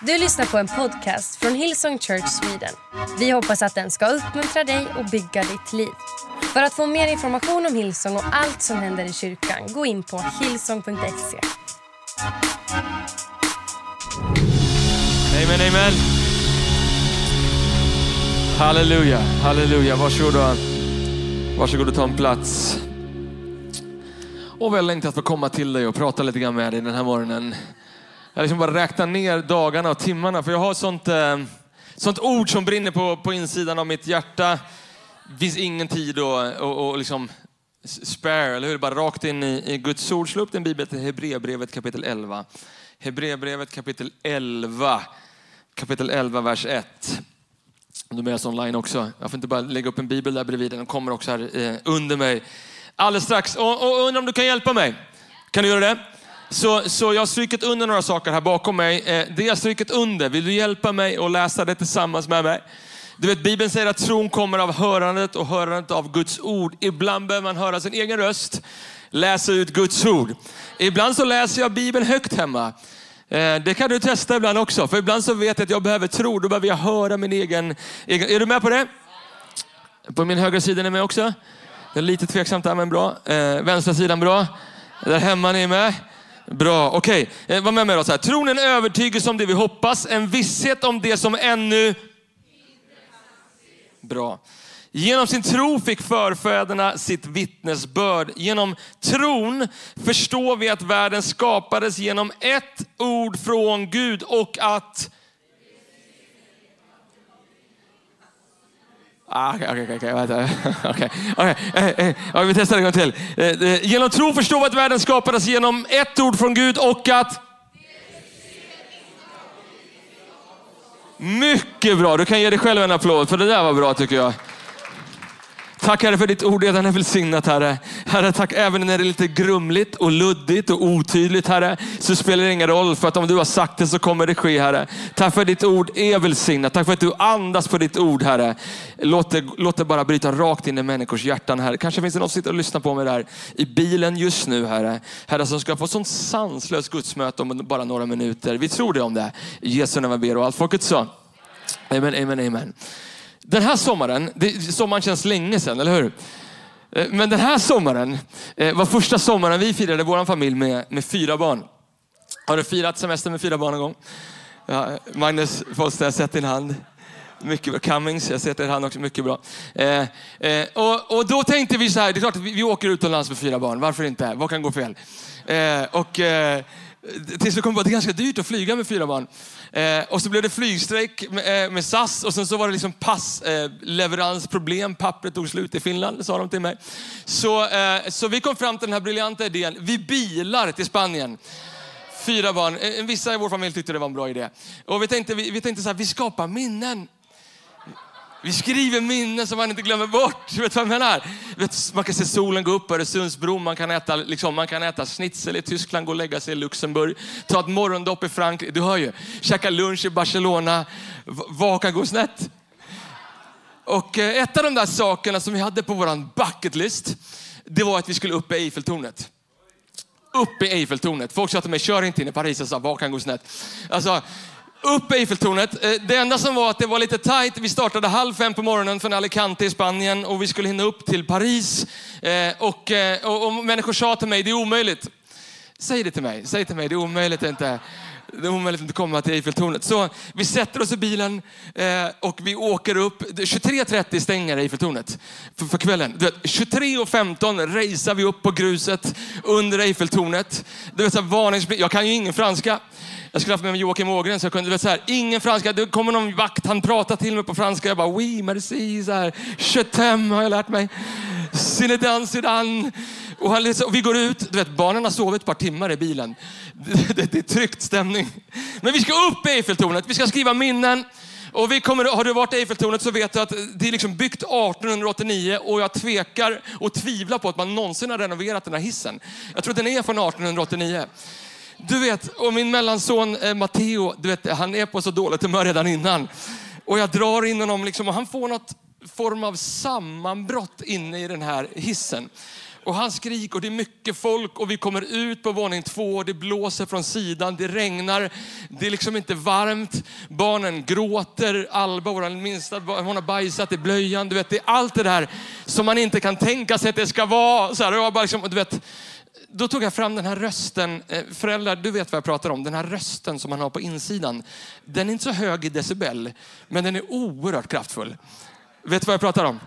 Du lyssnar på en podcast från Hillsong Church Sweden. Vi hoppas att den ska uppmuntra dig och bygga ditt liv. För att få mer information om Hillsong och allt som händer i kyrkan, gå in på hillsong.se. Amen, amen. Halleluja, halleluja. Varsågod och, varsågod och ta en plats. Och väl längtat att få komma till dig och prata lite grann med dig den här morgonen. Jag liksom bara räknar ner dagarna och timmarna för jag har sånt, eh, sånt ord som brinner på, på insidan av mitt hjärta. Det finns ingen tid att och, och liksom spare, eller hur? Bara rakt in i, i Guds ord. Slå upp din bibel till Hebreerbrevet kapitel 11. Hebreerbrevet kapitel 11. Kapitel 11, vers 1. Du är med oss online också. Jag får inte bara lägga upp en bibel där bredvid, den kommer också här eh, under mig alldeles strax. Och, och undrar om du kan hjälpa mig? Kan du göra det? Så, så jag har strykit under några saker här bakom mig. Eh, det jag har strykit under, vill du hjälpa mig att läsa det tillsammans med mig? Du vet, Bibeln säger att tron kommer av hörandet och hörandet av Guds ord. Ibland behöver man höra sin egen röst, läsa ut Guds ord. Ibland så läser jag Bibeln högt hemma. Eh, det kan du testa ibland också, för ibland så vet jag att jag behöver tro, då behöver jag höra min egen... egen. Är du med på det? På min högra sida är ni med också? Det är lite tveksamt där, men bra. Eh, vänstra sidan bra. Där hemma ni är med. Bra, okej. Eh, okay. Var med mig då. Så här. Tron är en övertygelse om det vi hoppas, en visshet om det som ännu... Bra. Genom sin tro fick förfäderna sitt vittnesbörd. Genom tron förstår vi att världen skapades genom ett ord från Gud och att Ah, okej, okej, okej, eh, eh, Vi testar en gång till. Eh, genom tro förstår vi att världen skapades genom ett ord från Gud och att... Mycket bra, du kan ge dig själv en applåd för det där var bra tycker jag. Tack Herre för ditt ord redan är välsignat Herre. Herre tack även när det är lite grumligt och luddigt och otydligt Herre. Så spelar det ingen roll för att om du har sagt det så kommer det ske Herre. Tack för att ditt ord är välsignat. Tack för att du andas på ditt ord Herre. Låt det, låt det bara bryta rakt in i människors hjärtan Herre. Kanske finns det någon som sitter och lyssnar på mig där i bilen just nu Herre. Herre som ska få sånt sanslöst gudsmöte om bara några minuter. Vi tror det om det. I Jesu namn ber och allt folket sa. Amen, amen, amen. Den här sommaren, det, sommaren känns länge sedan, eller hur? Eh, men den här sommaren eh, var första sommaren vi firade vår familj med, med fyra barn. Har du firat semester med fyra barn någon gång? Ja, Magnus Foster, jag har sett din hand. Mycket bra. Cummings, jag har sett din hand också. Mycket bra. Eh, eh, och, och, då tänkte vi så här, det är klart att vi, vi åker utomlands med fyra barn. Varför inte? Vad kan gå fel? Eh, och, eh, Eh, tills vi kom på att det är ganska dyrt att flyga med fyra barn. Eh, och så blev det flygstrejk med, eh, med SAS och sen så var det liksom passleveransproblem. Eh, Pappret tog slut i Finland, sa de till mig. Så, eh, så vi kom fram till den här briljanta idén. Vi bilar till Spanien. Fyra barn. Eh, vissa i vår familj tyckte det var en bra idé. Och vi tänkte, vi, vi tänkte så här, vi skapar minnen. Vi skriver minnen som man inte glömmer bort. Vet vad jag menar? Vet, man kan se solen gå upp på Öresundsbron, man kan äta, liksom, man kan äta schnitzel i Tyskland, gå och lägga sig i Luxemburg, ta ett morgondopp i Frankrike, du hör ju. Käka lunch i Barcelona, vad kan gå snett? Och eh, ett av de där sakerna som vi hade på vår bucket list, det var att vi skulle upp i Eiffeltornet. Upp i Eiffeltornet. Folk sa till mig, kör inte in i Paris. Jag sa, vad kan gå snett? Alltså, upp Eiffeltornet. Eh, det enda som var att det var lite tajt. Vi startade halv fem på morgonen från Alicante i Spanien och vi skulle hinna upp till Paris. Eh, och, eh, och, och människor sa till mig, det är omöjligt. Säg det till mig, säg till mig, det är omöjligt inte. Det är omöjligt att inte komma till Eiffeltornet. Så vi sätter oss i bilen och vi åker upp. 23.30 stänger Eiffeltornet för, för kvällen. 23.15 racear vi upp på gruset under Eiffeltornet. Du vet, så varnings... Jag kan ju ingen franska. Jag skulle haft med mig Joakim Ågren så jag kunde, vet, så här, ingen franska. Det kommer någon vakt, han pratar till mig på franska. Jag bara, oui, merci, så här. Je t'aime har jag lärt mig. Sinedan, sidan. Och, han, liksom, och vi går ut, du vet, barnen har sovit ett par timmar i bilen. Det, det, det är tryckt stämning. Men vi ska upp i Eiffeltornet, vi ska skriva minnen. Och vi kommer, har du varit i Eiffeltornet så vet du att det är liksom byggt 1889 och jag tvekar och tvivlar på att man någonsin har renoverat den här hissen. Jag tror att den är från 1889. Du vet, och min mellanson eh, Matteo, du vet, han är på så dåligt humör redan innan. Och jag drar in honom liksom, och han får något form av sammanbrott inne i den här hissen. Och han skriker och det är mycket folk och vi kommer ut på våning två och det blåser från sidan, det regnar, det är liksom inte varmt. Barnen gråter, Alba, vår minsta, hon har bajsat i blöjan. Du vet, det är allt det där som man inte kan tänka sig att det ska vara. Så här, och jag bara liksom, du vet, då tog jag fram den här rösten. Eh, föräldrar, du vet vad jag pratar om. Den här rösten som man har på insidan. Den är inte så hög i decibel, men den är oerhört kraftfull. Vet du vad jag pratar om?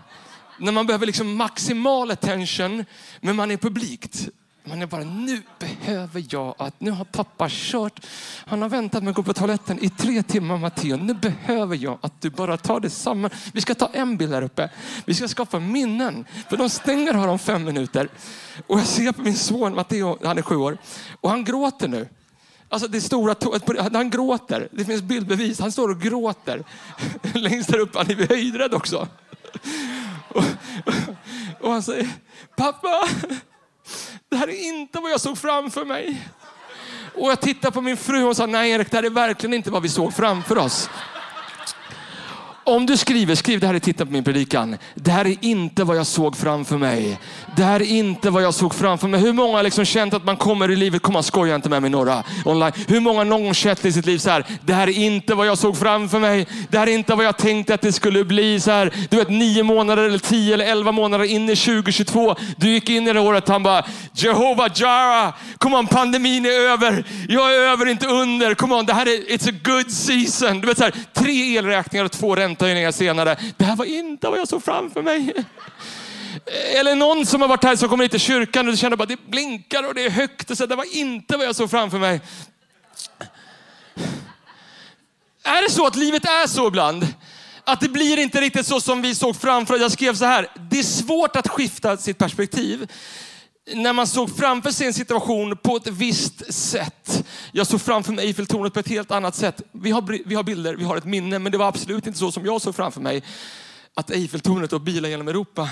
När man behöver liksom maximal attention, men man är publikt. Man är bara, nu behöver jag att, nu har pappa kört, han har väntat med att gå på toaletten i tre timmar Matteo. Nu behöver jag att du bara tar det samman. Vi ska ta en bild här uppe. Vi ska skapa minnen. För de stänger här om fem minuter. Och jag ser på min son Matteo, han är sju år, och han gråter nu. Alltså det stora han gråter. Det finns bildbevis. Han står och gråter. Längst där uppe, han är höjdrädd också. Och, och han säger, pappa, det här är inte vad jag såg framför mig. Och jag tittade på min fru och sa, nej Erik, det här är verkligen inte vad vi såg framför oss. Om du skriver, skriv det här i titeln på min predikan. Det här är inte vad jag såg framför mig. Det här är inte vad jag såg framför mig. Hur många har liksom känt att man kommer i livet, kom man skoja inte med mig några online. Hur många någon gång känt i sitt liv så här, det här är inte vad jag såg framför mig. Det här är inte vad jag tänkte att det skulle bli. Så här, du vet nio månader eller tio eller elva månader in i 2022. Du gick in i det året, han bara, Jehova Jara, kom on pandemin är över. Jag är över, inte under. Kom on, det här är, it's a good season. Du vet så här, tre elräkningar och två räntor räntehöjningar senare. Det här var inte vad jag såg framför mig. Eller någon som har varit här som kommer hit till kyrkan och känner bara det blinkar och det är högt. Och så, det var inte vad jag såg framför mig. Är det så att livet är så ibland? Att det blir inte riktigt så som vi såg framför oss. Jag skrev så här, det är svårt att skifta sitt perspektiv när man såg framför sig en situation på ett visst sätt. Jag såg framför mig Eiffeltornet på ett helt annat sätt. Vi har, vi har bilder, vi har ett minne, men det var absolut inte så som jag såg framför mig att Eiffeltornet och bilar genom Europa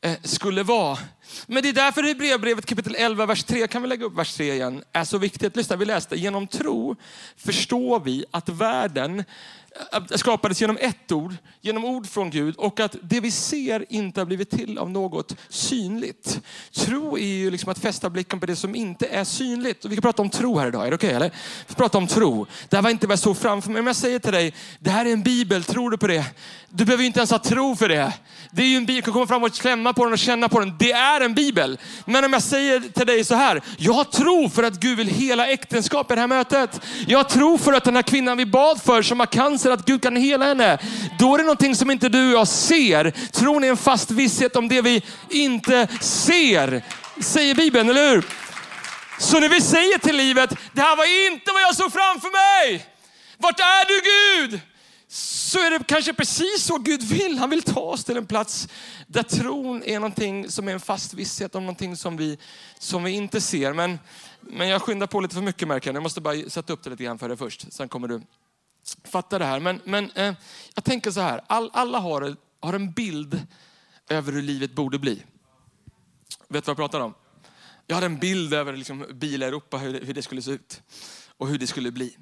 eh, skulle vara. Men det är därför Hebreerbrevet kapitel 11, vers 3, kan vi lägga upp vers 3 igen, är så viktigt. Lyssna, vi läste. Genom tro förstår vi att världen skapades genom ett ord, genom ord från Gud och att det vi ser inte har blivit till av något synligt. Tro är ju liksom att fästa blicken på det som inte är synligt. Och vi kan prata om tro här idag, är det okej? Okay, Vi ska prata om tro. Det här var inte vad jag såg framför mig. Men jag säger till dig, det här är en bibel, tror du på det? Du behöver inte ens ha tro för det. Det är ju en bibel, du kan komma fram och klämma på den och känna på den. Det är en bibel. Men om jag säger till dig så här, jag tror för att Gud vill hela äktenskapet i det här mötet. Jag tror för att den här kvinnan vi bad för som har cancer inser att Gud kan hela henne, då är det någonting som inte du och jag ser. Tron är en fast visshet om det vi inte ser, säger Bibeln, eller hur? Så när vi säger till livet, det här var inte vad jag såg framför mig. Vart är du Gud? Så är det kanske precis så Gud vill. Han vill ta oss till en plats där tron är någonting som är en fast visshet om någonting som vi, som vi inte ser. Men, men jag skyndar på lite för mycket märker jag. Jag måste bara sätta upp det lite grann för dig först. Sen kommer du fatta det här. Men, men eh, jag tänker så här, all, alla har, har en bild över hur livet borde bli. Vet du vad jag pratar om? Jag hade en bild över liksom, bil-Europa, hur, hur det skulle se ut och hur det skulle bli.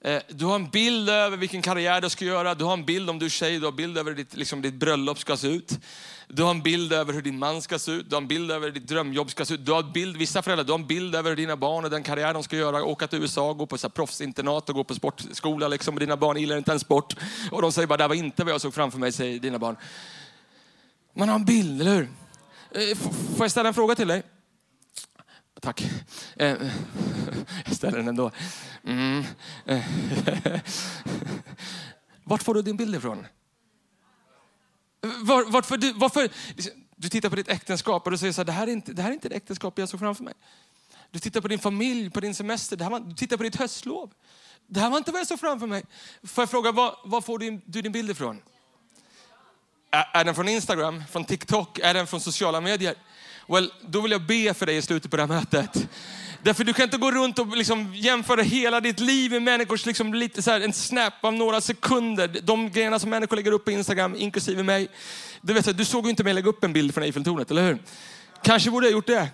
Eh, du har en bild över vilken karriär du ska göra. Du har en bild om du är tjej, du har en bild över hur ditt, liksom, ditt bröllop ska se ut. Du har en bild över hur din man ska se ut. Du har en bild över hur ditt drömjobb ska se ut. Du har en bild, vissa föräldrar, du har en bild över hur dina barn och den karriär de ska göra. Åka till USA, gå på så här, proffsinternat och gå på sportskola. Liksom, dina barn gillar inte ens sport. Och de säger bara, det var inte vad jag såg framför mig, säger dina barn. Man har en bild, eller hur? Eh, får jag ställa en fråga till dig? Tack. Eh, jag ställer den ändå. Mm. Eh, vart får du din bild ifrån? Var, varför, du, varför, du tittar på ditt äktenskap och du säger så här, det här är inte det här är inte det äktenskap jag såg framför mig. Du tittar på din familj, på din semester, det här var, du tittar på ditt höstlov. Det här var inte vad jag såg framför mig. Får jag fråga, var, var får du, du din bild ifrån? Är, är den från Instagram, från TikTok, är den från sociala medier? Well, då vill jag be för dig i slutet på det här mötet. Därför du kan inte gå runt och liksom jämföra hela ditt liv med människors liksom lite så här, en snap av några sekunder. De grejerna som människor lägger upp på Instagram, inklusive mig. Du, vet, du såg ju inte mig lägga upp en bild från Eiffeltornet, eller hur? Kanske borde jag gjort det.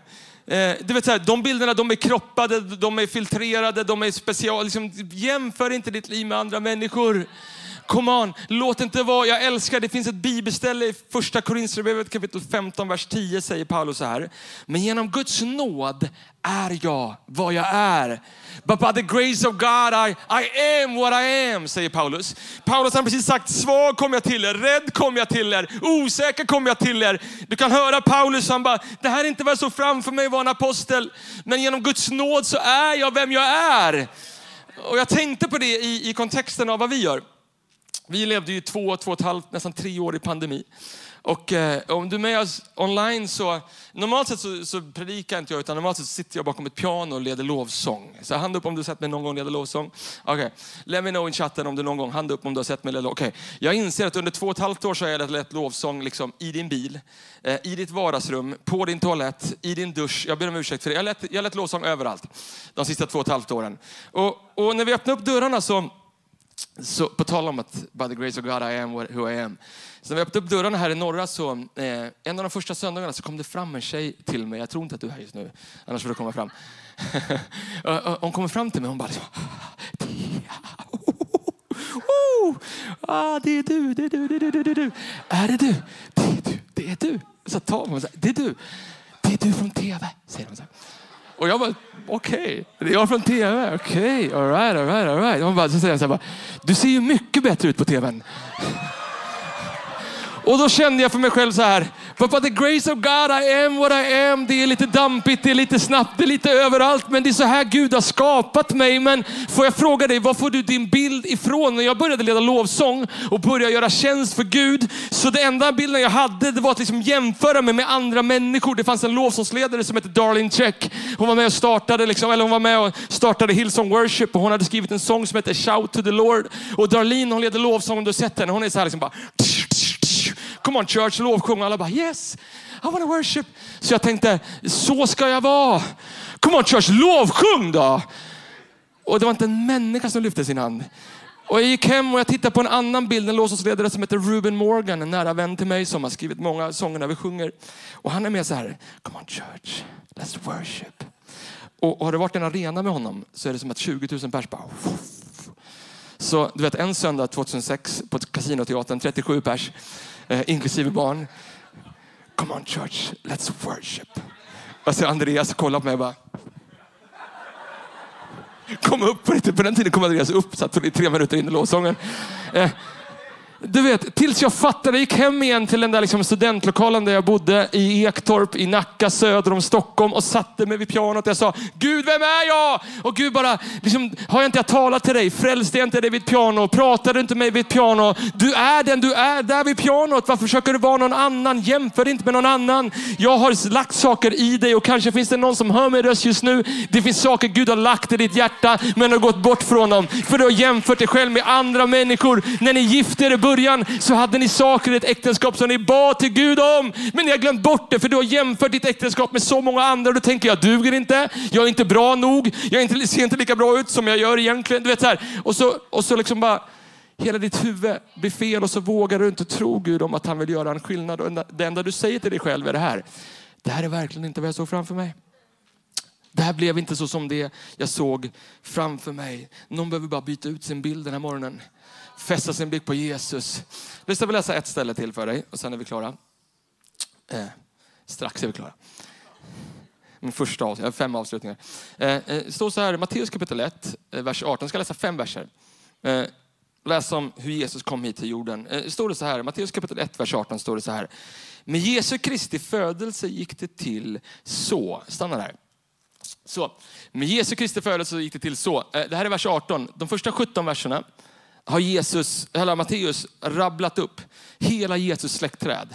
Eh, du vet, så här, de bilderna de är kroppade, de är filtrerade, de är special. Liksom, jämför inte ditt liv med andra människor. Come on, låt inte vara, jag älskar, det finns ett bibelställe i första Korinthierbrevet kapitel 15, vers 10 säger Paulus så här. Men genom Guds nåd är jag vad jag är. But by the grace of God I, I am what I am, säger Paulus. Paulus har precis sagt, svag kom jag till er, rädd kom jag till er, osäker kom jag till er. Du kan höra Paulus, han bara, det här är inte vad jag såg framför mig var en apostel, men genom Guds nåd så är jag vem jag är. Och jag tänkte på det i, i kontexten av vad vi gör. Vi levde ju två, två och ett halvt, nästan tre år i pandemi. Och eh, om du är med oss online så, normalt sett så, så predikar inte jag utan normalt sett sitter jag bakom ett piano och leder lovsång. Så hand upp om du har sett mig någon gång leda lovsång. Okay. Let me know in chatten om du någon gång, hand upp om du har sett mig leda lovsång. Okay. Jag inser att under två och ett halvt år så har jag lett lovsång liksom, i din bil, eh, i ditt vardagsrum, på din toalett, i din dusch. Jag ber om ursäkt för det. Jag har lett, jag lett lovsång överallt de sista två och ett halvt åren. Och, och när vi öppnar upp dörrarna så så på tal om att by the grace of God I am who I am. Så när vi öppnade upp dörrarna här i norra så, eh, en av de första söndagarna så kom det fram en tjej till mig. Jag tror inte att du är här just nu, annars får du komma fram. hon kommer fram till mig och hon bara, oh, oh, ah, det är du, det är du, det är du, det är du. Är det du? Det är du, det är du. Så tar hon så här, det är du. Det är du från TV, säger hon så. här. Och jag bara, okej, okay. jag är från TV, okej, okay. alright, alright, alright. Hon bara, så säger hon så här, bara, du ser ju mycket bättre ut på TVn. Och då kände jag för mig själv så här, But by the grace of God I am what I am. Det är lite dampigt, det är lite snabbt, det är lite överallt. Men det är så här Gud har skapat mig. Men får jag fråga dig, var får du din bild ifrån? När jag började leda lovsång och började göra tjänst för Gud. Så den enda bilden jag hade, det var att liksom jämföra mig med andra människor. Det fanns en lovsångsledare som hette Darlene Check. Hon var med och startade, liksom, eller hon var med och startade Hillsong Worship och hon hade skrivit en sång som heter Shout to the Lord. Och Darlene hon leder lovsång, om du har sett henne. Hon är så här liksom bara Come on church, lovsjung. Alla bara yes, I wanna worship. Så jag tänkte, så ska jag vara. Come on church, lovsjung då. Och det var inte en människa som lyfte sin hand. Och jag gick hem och jag tittade på en annan bild, en låtsasledare som heter Ruben Morgan, en nära vän till mig som har skrivit många sånger när vi sjunger. Och han är med så här, come on church, let's worship. Och, har det varit en arena med honom så är det som att 20 000 pers bara... Så du vet en söndag 2006 på Casinoteatern, 37 pers eh, inklusive barn. Come on church, let's worship. Och så Andreas kollar på mig och bara. Kom upp på lite. På den tiden kom Andreas upp, satt i tre minuter in i lovsången. Eh, du vet, tills jag fattade, jag gick hem igen till den där liksom studentlokalen där jag bodde i Ektorp i Nacka söder om Stockholm och satte mig vid pianot. Jag sa, Gud vem är jag? Och Gud bara, liksom, har jag inte jag talat till dig? Frälste jag inte dig vid ett piano? Pratade du inte med mig vid ett piano? Du är den du är där vid pianot. Varför försöker du vara någon annan? Jämför inte med någon annan. Jag har lagt saker i dig och kanske finns det någon som hör min röst just nu. Det finns saker Gud har lagt i ditt hjärta men har gått bort från dem. För du har jämfört dig själv med andra människor. När ni gifte er början så hade ni saker i ett äktenskap som ni bad till Gud om. Men ni har glömt bort det för du har jämfört ditt äktenskap med så många andra. Och då tänker jag, duger inte. Jag är inte bra nog. Jag inte, ser inte lika bra ut som jag gör egentligen. Du vet så här. Och så, och så liksom bara, hela ditt huvud blir fel och så vågar du inte tro Gud om att han vill göra en skillnad. Och det enda du säger till dig själv är det här. Det här är verkligen inte vad jag såg framför mig. Det här blev inte så som det jag såg framför mig. Någon behöver bara byta ut sin bild den här morgonen fästa sin blick på Jesus. Nu ska vi läsa ett ställe till för dig och sen är vi klara. Eh, strax är vi klara. Min första avsnitt, jag har fem avslutningar. Eh, eh, står så här, Matteus kapitel 1, eh, vers 18. Jag ska läsa fem verser. Eh, läs om hur Jesus kom hit till jorden. Eh, står det så här, Matteus kapitel 1, vers 18 står det så här. Med Jesu Kristi födelse gick det till så. Stanna där. Så, med Jesu Kristi födelse gick det till så. Eh, det här är vers 18. De första 17 verserna har Jesus, eller Matteus rabblat upp hela Jesus släktträd.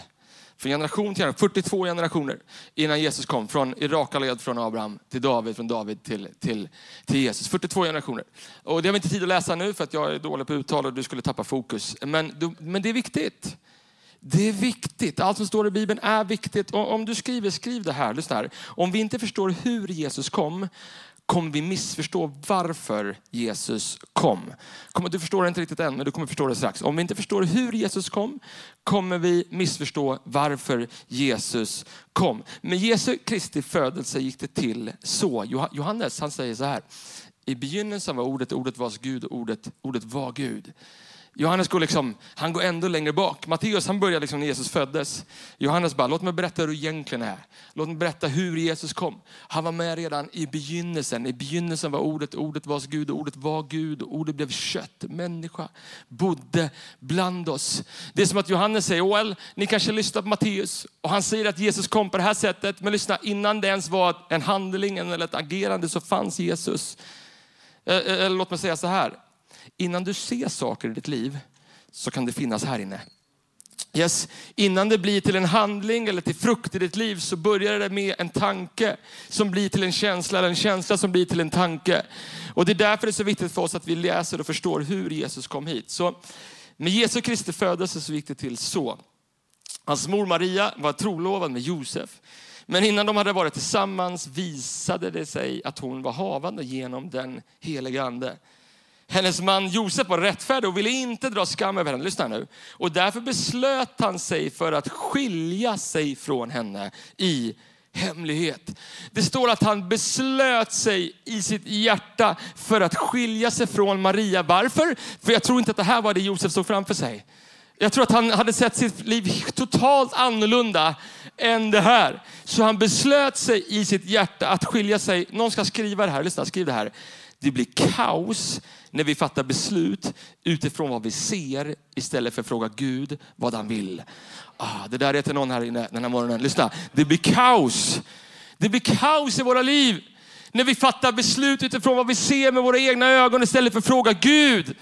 Från generation till generation, 42 generationer innan Jesus kom. Från i raka led från Abraham till David, från David till, till, till Jesus. 42 generationer. Och det har vi inte tid att läsa nu för att jag är dålig på uttal och du skulle tappa fokus. Men, men det är viktigt. Det är viktigt. Allt som står i Bibeln är viktigt. Och om du skriver, skriv det här. Lyssna här. Om vi inte förstår hur Jesus kom, kommer vi missförstå varför Jesus kom. Du förstår det inte riktigt än, men du kommer förstå det strax. Om vi inte förstår hur Jesus kom, kommer vi missförstå varför Jesus kom. Med Jesu Kristi födelse gick det till så. Johannes han säger så här. I begynnelsen var ordet, ordet var Gud ordet, ordet var Gud. Johannes går, liksom, han går ändå längre bak. Matteus han börjar liksom när Jesus föddes. Johannes bara, låt mig berätta hur det egentligen är. Låt mig berätta hur Jesus kom. Han var med redan i begynnelsen. I begynnelsen var ordet, ordet var Gud, ordet var Gud, ordet blev kött, människa, bodde bland oss. Det är som att Johannes säger, well, ni kanske lyssnar på Matteus och han säger att Jesus kom på det här sättet. Men lyssna, innan det ens var en handling eller ett agerande så fanns Jesus. Eller låt mig säga så här, innan du ser saker i ditt liv så kan det finnas här inne. Yes. Innan det blir till en handling eller till frukt i ditt liv så börjar det med en tanke som blir till en känsla, eller en känsla som blir till en tanke. Och Det är därför det är så viktigt för oss att vi läser och förstår hur Jesus kom hit. Så med Jesu Kristi födelse så gick det till så. Hans mor Maria var trolovad med Josef. Men innan de hade varit tillsammans visade det sig att hon var havande genom den helige ande. Hennes man Josef var rättfärdig och ville inte dra skam över henne. Lyssna nu. Och därför beslöt han sig för att skilja sig från henne i hemlighet. Det står att han beslöt sig i sitt hjärta för att skilja sig från Maria. Varför? För jag tror inte att det här var det Josef såg framför sig. Jag tror att han hade sett sitt liv totalt annorlunda än det här. Så han beslöt sig i sitt hjärta att skilja sig. Någon ska skriva det här, lyssna, skriv det här. Det blir kaos när vi fattar beslut utifrån vad vi ser istället för att fråga Gud vad han vill. Ah, det där är till någon här inne den här morgonen. Lyssna, det blir kaos. Det blir kaos i våra liv när vi fattar beslut utifrån vad vi ser med våra egna ögon istället för att fråga Gud.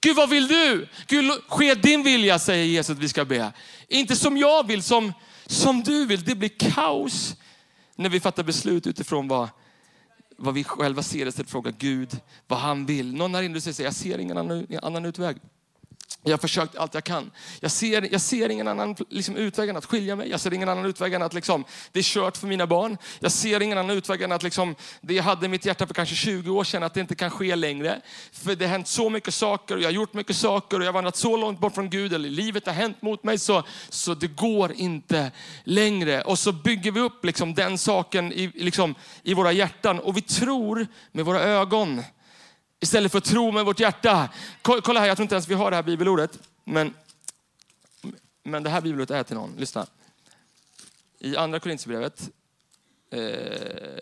Gud vad vill du? Gud ske din vilja säger Jesus att vi ska be. Inte som jag vill, som, som du vill. Det blir kaos när vi fattar beslut utifrån vad vad vi själva ser istället för att fråga Gud vad han vill. Någon här inne säger, jag ser ingen annan, annan utväg. Jag har försökt allt jag kan. Jag ser, jag ser ingen annan liksom, utväg än att skilja mig. Jag ser ingen annan utväg än att liksom, det är kört för mina barn. Jag ser ingen annan utväg än att liksom, det jag hade i mitt hjärta för kanske 20 år sedan, att det inte kan ske längre. För det har hänt så mycket saker och jag har gjort mycket saker och jag har vandrat så långt bort från Gud, eller livet har hänt mot mig så, så det går inte längre. Och så bygger vi upp liksom, den saken i, liksom, i våra hjärtan och vi tror med våra ögon Istället för att tro med vårt hjärta. Kolla här, jag tror inte ens vi har det här bibelordet. Men, men det här bibelordet är till någon. Lyssna. I andra Korinthierbrevet, eh,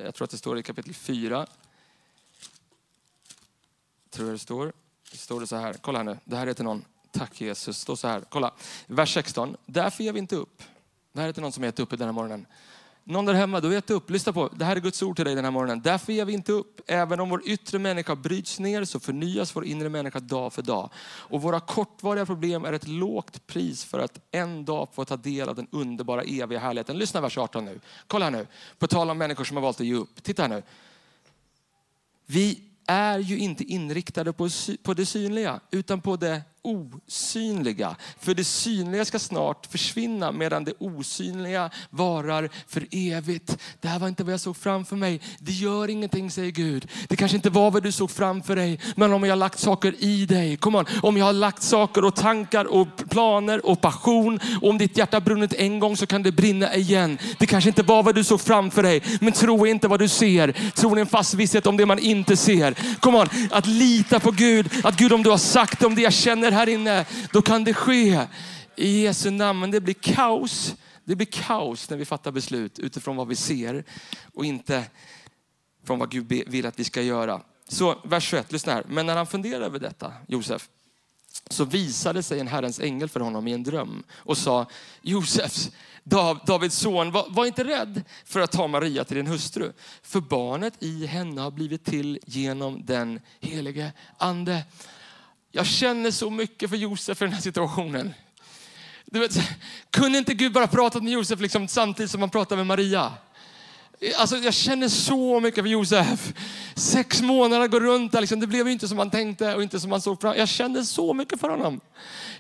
jag tror att det står i kapitel 4. Tror jag det står. Det står det så här. Kolla här nu. Det här är till någon. Tack Jesus. Står så här. Kolla. Vers 16. Därför ger vi inte upp. Det här är till någon som är upp i denna morgonen. Någon där hemma, du vet upp. Lyssna på, det här är Guds ord till dig den här morgonen. Därför ger vi inte upp. Även om vår yttre människa bryts ner så förnyas vår inre människa dag för dag. Och våra kortvariga problem är ett lågt pris för att en dag få ta del av den underbara eviga härligheten. Lyssna vers 18 nu. Kolla här nu. På tal om människor som har valt att ge upp. Titta här nu. Vi är ju inte inriktade på det synliga utan på det osynliga. För det synliga ska snart försvinna medan det osynliga varar för evigt. Det här var inte vad jag såg framför mig. Det gör ingenting säger Gud. Det kanske inte var vad du såg framför dig. Men om jag har lagt saker i dig. kom on. Om jag har lagt saker och tankar och planer och passion. Och om ditt hjärta brunnit en gång så kan det brinna igen. Det kanske inte var vad du såg framför dig. Men tro inte vad du ser. Tro en fast visshet om det man inte ser. Kom on. Att lita på Gud. Att Gud om du har sagt det, om det jag känner här inne, då kan det ske i Jesu namn. Men det blir kaos. Det blir kaos när vi fattar beslut utifrån vad vi ser och inte från vad Gud vill att vi ska göra. Så vers 21, lyssna här. Men när han funderade över detta, Josef, så visade sig en Herrens ängel för honom i en dröm och sa, Josefs, Davids son, var, var, inte rädd för att ta Maria till din hustru. För barnet i henne har blivit till genom den helige ande. Jag känner så mycket för Josef i den här situationen. Du vet, kunde inte Gud bara pratat med Josef liksom, samtidigt som han pratade med Maria? Alltså, jag känner så mycket för Josef. Sex månader går runt där, liksom. det blev inte som han tänkte och inte som han såg fram Jag känner så mycket för honom.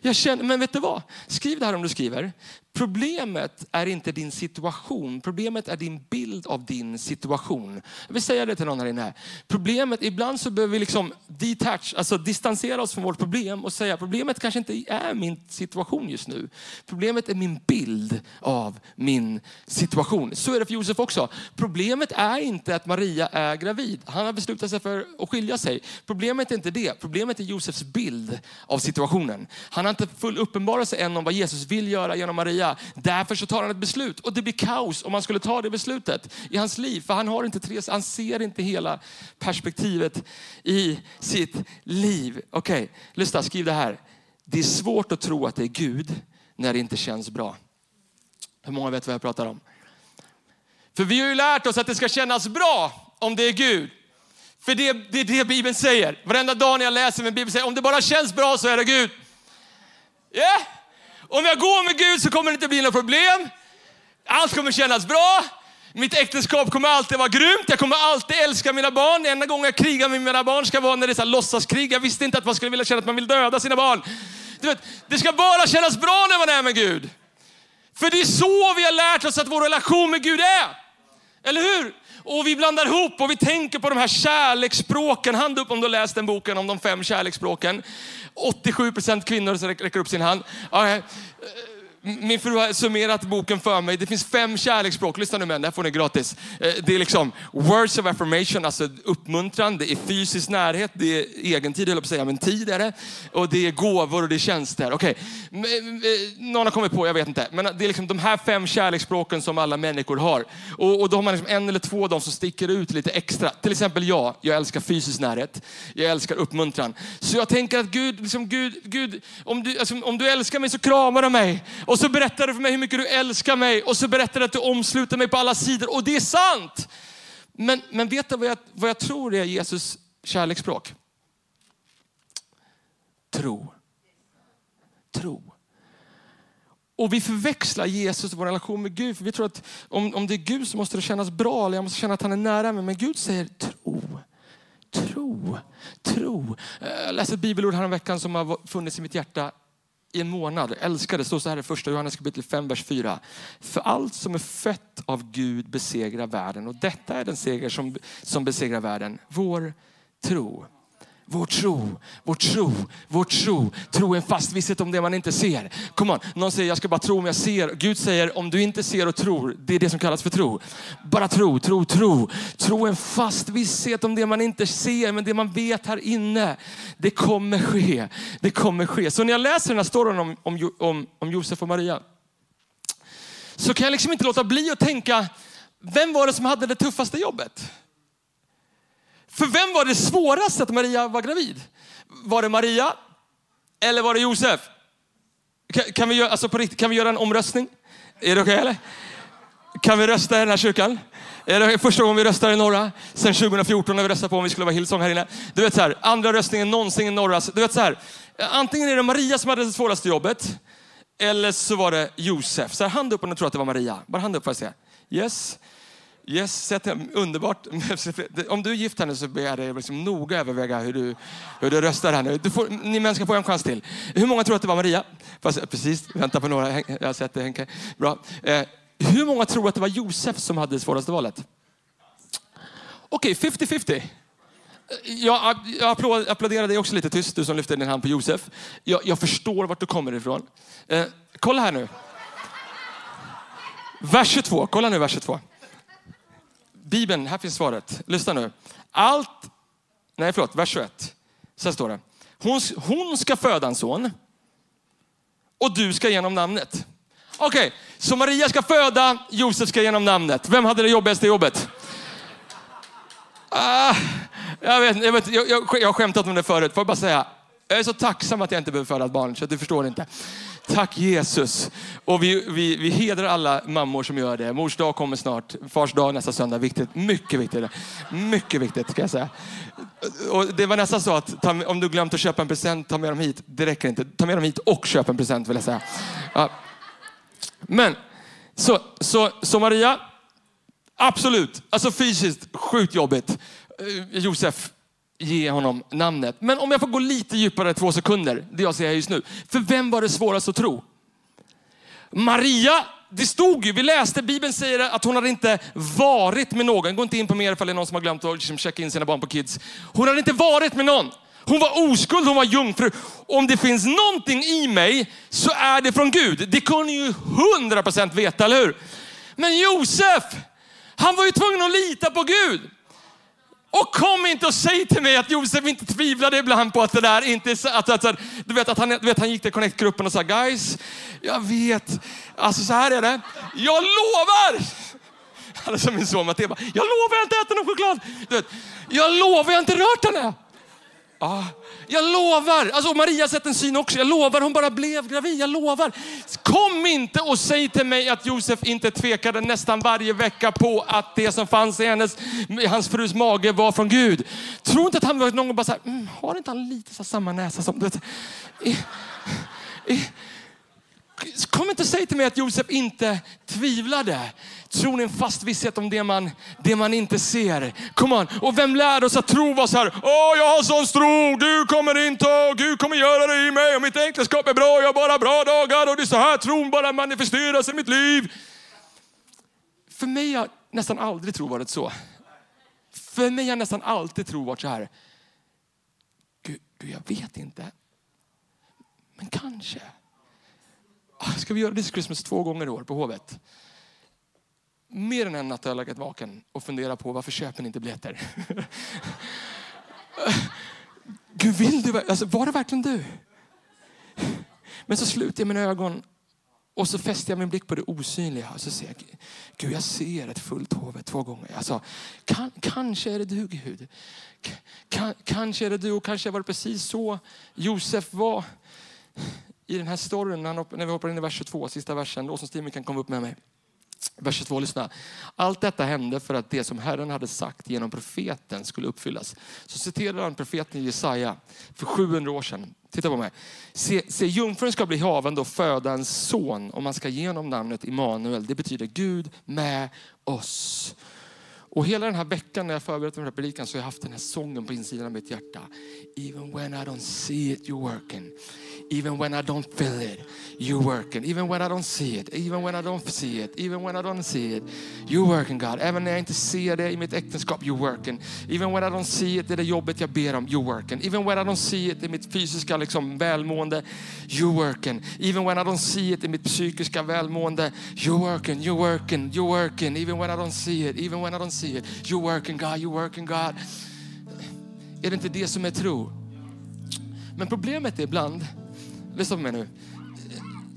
Jag känner, men vet du vad? Skriv det här om du skriver. Problemet är inte din situation. Problemet är din bild av din situation. Jag vill säga det till någon här inne. Problemet, ibland så behöver vi liksom detach, alltså distansera oss från vårt problem och säga problemet kanske inte är min situation just nu. Problemet är min bild av min situation. Så är det för Josef också. Problemet är inte att Maria är gravid. Han har beslutat sig för att skilja sig. Problemet är inte det. Problemet är Josefs bild av situationen. Han har inte full uppenbarelse än om vad Jesus vill göra genom Maria. Därför så tar han ett beslut och det blir kaos om man skulle ta det beslutet i hans liv. För han har inte tre, han ser inte hela perspektivet i sitt liv. Okej, okay, lyssna, skriv det här. Det är svårt att tro att det är Gud när det inte känns bra. Hur många vet vad jag pratar om? För vi har ju lärt oss att det ska kännas bra om det är Gud. För det, det är det Bibeln säger. Varenda dag när jag läser min Bibel säger om det bara känns bra så är det Gud. Yeah. Om jag går med Gud så kommer det inte bli några problem. Allt kommer kännas bra. Mitt äktenskap kommer alltid vara grymt. Jag kommer alltid älska mina barn. enda gången jag krigar med mina barn ska vara när det är låtsaskrig. Jag visste inte att man skulle vilja känna att man vill döda sina barn. Du vet, det ska bara kännas bra när man är med Gud. För det är så vi har lärt oss att vår relation med Gud är. Eller hur? Och vi blandar ihop och vi tänker på de här kärleksspråken. Hand upp om du har läst den boken om de fem kärleksspråken. 87 procent kvinnor räcker upp sin hand. Eh, min fru har summerat boken för mig. Det finns fem kärleksspråk. Lyssna nu män, det här får ni gratis. Eh, det är liksom words of affirmation, alltså uppmuntran. Det är fysisk närhet, det är egentid, höll på att säga, men tid är det. Och det är gåvor och det är tjänster. Okej, okay. Eh, någon har kommit på, jag vet inte. Men eh, det är liksom de här fem kärleksspråken som alla människor har. Och, och då har man liksom en eller två av dem som sticker ut lite extra. Till exempel jag, jag älskar fysisk närhet. Jag älskar uppmuntran. Så jag tänker att Gud, liksom Gud, Gud om, du, alltså, om du älskar mig så kramar du mig. Och och så berättar du för mig hur mycket du älskar mig och så berättar du att du omsluter mig på alla sidor. Och det är sant. Men, men vet du vad jag, vad jag tror är Jesus kärleksspråk? Tro. Tro. Och vi förväxlar Jesus och vår relation med Gud. För vi tror att om, om det är Gud så måste det kännas bra. Eller jag måste känna att han är nära mig. Men Gud säger tro. Tro. Tro. Eh, jag läste ett bibelord veckan som har funnits i mitt hjärta i en månad. Älskar det. står så här i första Johannes kapitel 5, vers 4. För allt som är fött av Gud besegrar världen. Och detta är den seger som, som besegrar världen. Vår tro. Vår tro, vår tro, vår tro. Tro är en fast visshet om det man inte ser. Come on. Någon säger jag ska bara tro om jag ser. Gud säger om du inte ser och tror, det är det som kallas för tro. Bara tro, tro, tro. Tro är en fast visshet om det man inte ser, men det man vet här inne. Det kommer ske. Det kommer ske. Så när jag läser den här storyn om, om, om, om Josef och Maria så kan jag liksom inte låta bli att tänka, vem var det som hade det tuffaste jobbet? För vem var det svårast att Maria var gravid? Var det Maria eller var det Josef? Kan, kan vi, göra, alltså på riktigt, kan vi göra en omröstning? Är det okej okay, eller? Kan vi rösta i den här kyrkan? Är det första gången vi röstar i norra? Sen 2014 när vi röstade på om vi skulle vara Hillsong här inne. Du vet så här, andra röstningen någonsin i norra. Du vet så här, antingen är det Maria som hade det svåraste jobbet eller så var det Josef. Så här, hand upp om du tror att det var Maria. Bara hand upp får jag se. Yes. Yes, sätt, underbart. Om du är gift henne så ber jag dig liksom noga överväga hur du, hur du röstar här nu. Du får, ni män ska få en chans till. Hur många tror att det var Maria? Fast, eh, precis, vänta på några. Jag har sett det Henke. Bra. Eh, hur många tror att det var Josef som hade det svåraste valet? Okej, okay, 50-50. Eh, jag, jag applåderar dig också lite tyst, du som lyfter din hand på Josef. Jag, jag förstår vart du kommer ifrån. Eh, kolla här nu. Vers 22, kolla nu vers 22. Bibeln, här finns svaret. Lyssna nu. Allt, nej förlåt, vers 21. Så här står det. Hon, hon ska föda en son och du ska genom namnet. Okej, okay, så Maria ska föda, Josef ska genom namnet. Vem hade det jobbigaste jobbet? Ah, jag, vet, jag, vet, jag, jag, jag har skämtat om det förut. Får jag bara säga, jag är så tacksam att jag inte behöver föda ett barn, så du förstår inte. Tack Jesus. Och vi, vi, vi hedrar alla mammor som gör det. Mors dag kommer snart. Fars dag nästa söndag. Viktigt. Mycket viktigt. Mycket viktigt ska jag säga. Och det var nästan så att ta, om du glömt att köpa en present, ta med dem hit. Det räcker inte. Ta med dem hit och köp en present vill jag säga. Ja. Men så, så, så Maria, absolut. Alltså fysiskt sjukt jobbigt. Eh, Josef, ge honom namnet. Men om jag får gå lite djupare två sekunder, det jag säger just nu. För vem var det svårast att tro? Maria, det stod ju, vi läste, Bibeln säger att hon hade inte varit med någon. Gå inte in på mer ifall det är någon som har glömt att liksom checka in sina barn på Kids. Hon hade inte varit med någon. Hon var oskuld, hon var jungfru. Om det finns någonting i mig så är det från Gud. Det kunde ju hundra procent veta, eller hur? Men Josef, Han var ju tvungen att lita på Gud. Och kom inte och säg till mig att Josef inte tvivlade ibland på att det där inte är att, att, att, du vet att han, du vet, han gick till Connect-gruppen och sa, guys, jag vet, alltså så här är det, jag lovar. Alltså min son Matteo bara, jag lovar jag inte äter någon choklad. Du vet, jag lovar jag inte rört henne. Ja, jag lovar. Alltså Maria har sett en syn också. Jag lovar, hon bara blev gravid. Jag lovar. Kom inte och säg till mig att Josef inte tvekade nästan varje vecka på att det som fanns i hennes, i hans frus mage var från Gud. Tror inte att han var någon gång bara så här, mm, har inte han lite så samma näsa som... Du vet, i, i, Kom inte och säg till mig att Josef inte tvivlade. Tron är en fast visshet om det man, det man inte ser? Kom on. Och vem lärde oss att tro var så här, åh jag har sån tro, Gud kommer inte, Gud kommer göra det i mig och mitt äktenskap är bra, jag har bara bra dagar och det är så här tron bara manifesteras i mitt liv. För mig har nästan aldrig tro varit så. För mig har nästan alltid tro varit så här, Gud, Gud jag vet inte, men kanske. Ah, ska vi göra This Christmas två gånger i år på Hovet? Mer än en natt har jag legat vaken och funderat på varför köper ni inte biljetter? Gud, vill du alltså, Var det verkligen du? Men så slutar jag mina ögon och så fäster jag min blick på det osynliga och så ser jag, Gud jag ser ett fullt hovet två gånger. Alltså, kan, kanske är det du Gud. Kan, kanske är det du och kanske var det precis så Josef var i den här storyn, när vi hoppar in i vers 22, sista versen, lovsångsteamet kan komma upp med mig. Vers 22, lyssna. Allt detta hände för att det som Herren hade sagt genom profeten skulle uppfyllas. Så citerar han profeten Jesaja för 700 år sedan. Titta på mig. Se, se jungfrun ska bli havande och föda en son och man ska ge honom namnet Immanuel. Det betyder Gud med oss. Och hela den här veckan när jag förberett den här predikan så har jag haft den här sången på insidan av mitt hjärta. Even when I don't see it you're working. Even when I don't feel it, you're working. Even when I don't see it, even when I don't see it, even when I don't see it, you're working God. Även när jag inte ser det i mitt äktenskap, you're working. Even when I don't see it i det jobbet jag ber om, you're working. Even when I don't see it i mitt fysiska liksom, välmående, you're working. Even when I don't see it i mitt psykiska välmående, you're working, you're working, you're working. Even when I don't see it, even when I don't see it, you're working God, you're working God. Är det inte det som är tro? Men problemet är ibland lyssna på mig nu.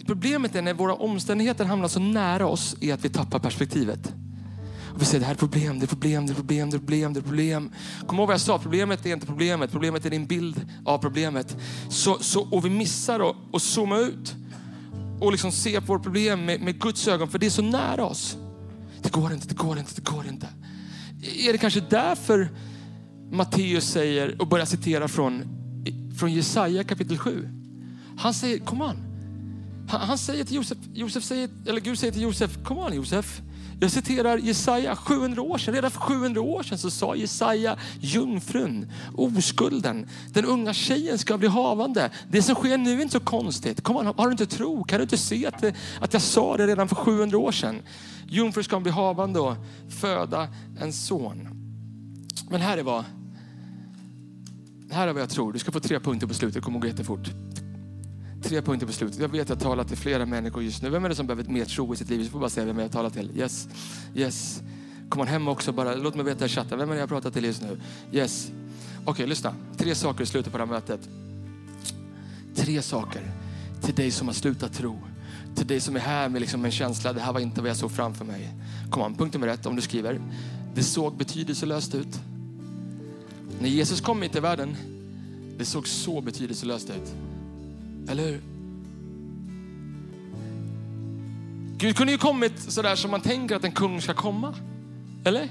Problemet är när våra omständigheter hamnar så nära oss är att vi tappar perspektivet. Och vi säger det här är problem, det är problem, det är problem, det är problem, det är problem. Kom ihåg vad jag sa, problemet är inte problemet, problemet är din bild av problemet. Så, så, och vi missar att, att zooma ut och liksom se på vårt problem med, med Guds ögon, för det är så nära oss. Det går inte, det går inte, det går inte. Är det kanske därför Matteus säger och börjar citera från, från Jesaja kapitel 7? Han säger, kom an, Han, han, säger till Josef, Josef säger, eller Gud säger till Josef, kom an Josef. Jag citerar Jesaja 700 år sedan. Redan för 700 år sedan så sa Jesaja, jungfrun, oskulden, den unga tjejen ska bli havande. Det som sker nu är inte så konstigt. Kom har du inte tro? Kan du inte se att, det, att jag sa det redan för 700 år sedan? Jungfrun ska bli havande och föda en son. Men här är vad, här är vad jag tror. Du ska få tre punkter på slutet, det kommer att gå jättefort. Tre punkter på slutet. Jag vet att jag talar till flera människor just nu. Vem är det som behöver mer tro i sitt liv? Så får bara säga vem jag talar till. Yes, yes. Kom hem också bara. Låt mig veta i chatten. Vem är det jag pratar till just nu? Yes. Okej, okay, lyssna. Tre saker i slutet på det här mötet. Tre saker till dig som har slutat tro. Till dig som är här med liksom en känsla, det här var inte vad jag såg framför mig. Kom an, punkt nummer ett, om du skriver. Det såg betydelselöst ut. När Jesus kom hit till världen, det såg så betydelselöst ut. Eller hur? Gud kunde ju kommit sådär som man tänker att en kung ska komma. Eller?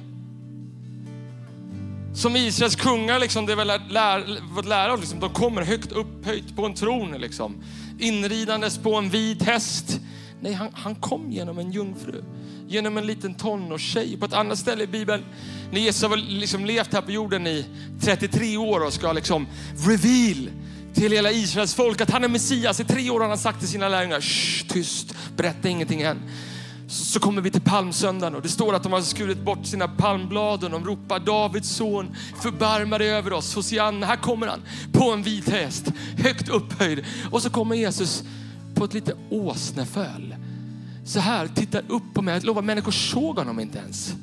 Som Israels kungar, liksom, det är väl lär, fått lära oss, liksom, de kommer högt upphöjt på en tron. Liksom. Inridandes på en vit häst. Nej, han, han kom genom en jungfru. Genom en liten tonårstjej. På ett annat ställe i Bibeln, när Jesus har liksom levt här på jorden i 33 år och ska liksom reveal till hela Israels folk att han är Messias. I tre år har han sagt till sina lärjungar, tyst, berätta ingenting än. Så kommer vi till palmsöndagen och det står att de har skurit bort sina palmblad och de ropar Davids son, förbarma dig över oss. Hosianna, här kommer han på en vit häst, högt upphöjd. Och så kommer Jesus på ett litet åsneföl. Så här, tittar upp på mig. Jag lovar, människor såg honom inte ens.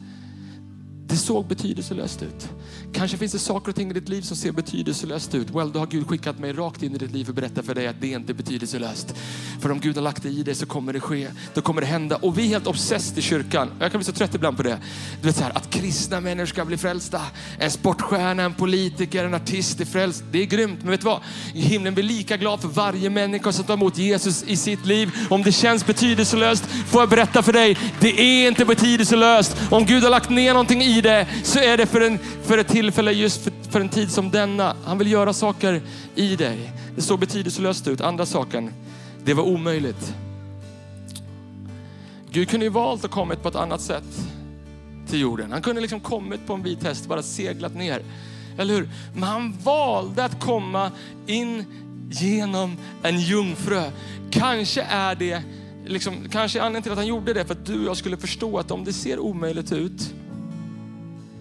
Det såg betydelselöst ut. Kanske finns det saker och ting i ditt liv som ser betydelselöst ut. Well, då har Gud skickat mig rakt in i ditt liv och berättat för dig att det inte är betydelselöst. För om Gud har lagt det i dig så kommer det ske. Då kommer det hända. Och vi är helt obsessed i kyrkan. Jag kan bli så trött ibland på det. Du vet så här, att kristna människor ska bli frälsta. En sportstjärna, en politiker, en artist är frälst. Det är grymt. Men vet du vad? Himlen blir lika glad för varje människa som tar emot Jesus i sitt liv. Om det känns betydelselöst får jag berätta för dig, det är inte betydelselöst. Om Gud har lagt ner någonting i det så är det för, en, för ett tillfälle just för, för en tid som denna. Han vill göra saker i dig. Det såg betydelselöst ut. Andra saken, det var omöjligt. Gud kunde ju valt att kommit på ett annat sätt till jorden. Han kunde liksom kommit på en vit häst, bara seglat ner. Eller hur? Men han valde att komma in genom en jungfru. Kanske är det liksom, kanske anledningen till att han gjorde det för att du och jag skulle förstå att om det ser omöjligt ut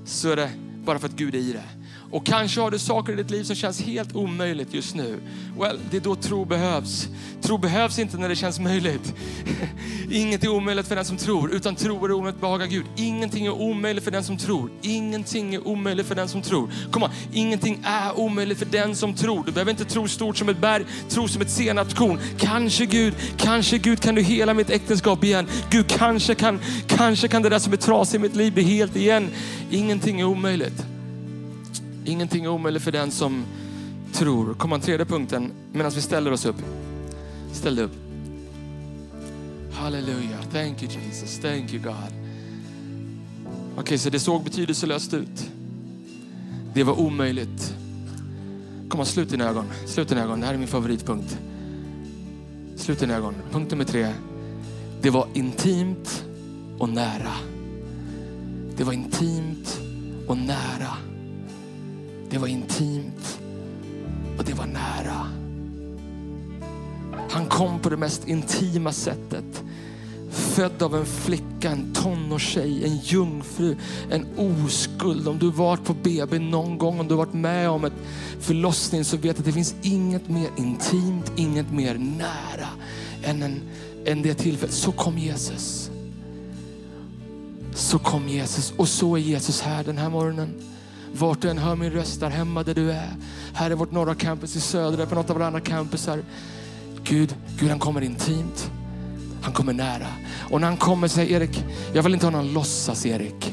så är det bara för att Gud är i det. Och kanske har du saker i ditt liv som känns helt omöjligt just nu. Well, det är då tro behövs. Tro behövs inte när det känns möjligt. Inget är omöjligt för den som tror, utan tro är omöjligt att behaga Gud. Ingenting är omöjligt för den som tror. Ingenting är omöjligt för den som tror. Kom on, ingenting är omöjligt för den som tror. Du behöver inte tro stort som ett berg, tro som ett senapskorn. Kanske Gud, kanske Gud kan du hela mitt äktenskap igen. Gud, kanske kan, kanske kan det där som är trasigt i mitt liv bli helt igen. Ingenting är omöjligt. Ingenting är omöjligt för den som tror. Kom an, tredje punkten medan vi ställer oss upp. Ställ dig upp. Halleluja. Thank you Jesus. Thank you God. Okej, okay, så det såg betydelselöst ut. Det var omöjligt. Kom an, slut dina ögon. Slut dina ögon. Det här är min favoritpunkt. Slut dina ögon. Punkt nummer tre. Det var intimt och nära. Det var intimt och nära. Det var intimt och det var nära. Han kom på det mest intima sättet. Född av en flicka, en tonårstjej, en jungfru, en oskuld. Om du varit på BB någon gång, om du varit med om ett förlossning så vet du att det finns inget mer intimt, inget mer nära än, en, än det tillfället. Så kom Jesus. Så kom Jesus och så är Jesus här den här morgonen. Vart du än hör min röst, där hemma där du är. Här är vårt norra campus i södra, på något av våra andra campusar. Gud, Gud han kommer intimt. Han kommer nära. Och när han kommer säger Erik, jag vill inte ha någon låtsas-Erik.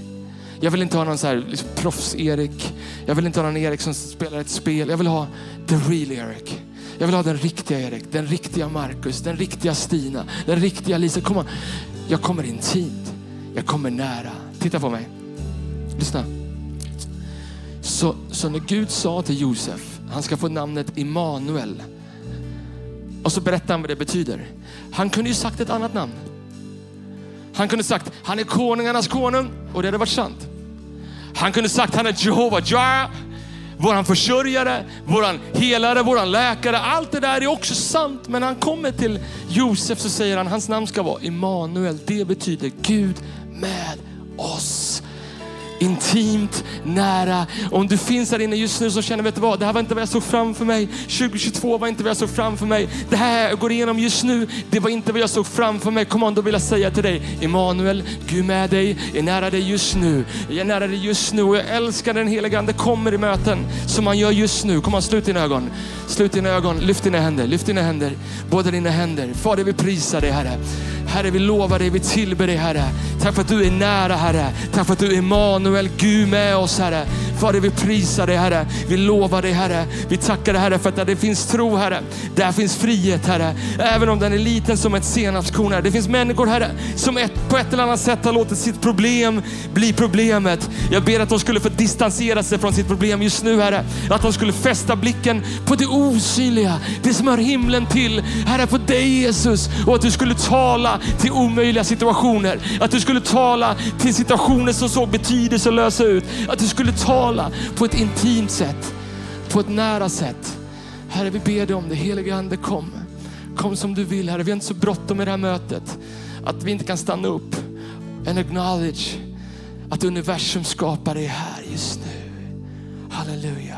Jag vill inte ha någon så här liksom, proffs-Erik. Jag vill inte ha någon Erik som spelar ett spel. Jag vill ha the real Erik. Jag vill ha den riktiga Erik, den riktiga Markus, den riktiga Stina, den riktiga Lisa. Kom Jag kommer intimt. Jag kommer nära. Titta på mig. Lyssna. Så, så när Gud sa till Josef, han ska få namnet Immanuel. Och så berättar han vad det betyder. Han kunde ju sagt ett annat namn. Han kunde sagt, han är konungarnas konung och det hade varit sant. Han kunde sagt, han är Jehova Jireh, våran försörjare, våran helare, våran läkare. Allt det där är också sant. Men när han kommer till Josef så säger han, hans namn ska vara Immanuel. Det betyder Gud med oss intimt nära. Om du finns här inne just nu så känner, vet du vad, det här var inte vad jag såg framför mig. 2022 var inte vad jag såg framför mig. Det här jag går igenom just nu, det var inte vad jag såg framför mig. Kom on, då vill jag säga till dig, Emanuel, Gud med dig, är nära dig just nu. Jag är nära dig just nu och jag älskar den heliga Ande kommer i möten som man gör just nu. Kom on, slut dina ögon. Slut dina ögon, lyft dina händer, lyft dina händer. Båda dina händer. Fader, vi prisar dig Herre. Herre, vi lovar dig, vi tillber dig Herre. Tack för att du är nära Herre. Tack för att du är Emanuel, Gud med oss Herre. Fader, vi prisar dig Herre. Vi lovar dig Herre. Vi tackar dig Herre för att där det finns tro Herre, där finns frihet Herre. Även om den är liten som ett senapskorn Herre. Det finns människor Herre som ett, på ett eller annat sätt har låtit sitt problem bli problemet. Jag ber att de skulle få distansera sig från sitt problem just nu Herre. Att de skulle fästa blicken på det osynliga, det som hör himlen till. Herre, på dig Jesus. Och att du skulle tala till omöjliga situationer. Att du skulle tala till situationer som såg betydelselösa ut. Att du skulle tala på ett intimt sätt, på ett nära sätt. Herre, vi ber dig om det. Helige Ande, kom. Kom som du vill, Herre. Vi har inte så bråttom i det här mötet att vi inte kan stanna upp and acknowledge att universum skapar är här just nu. Halleluja.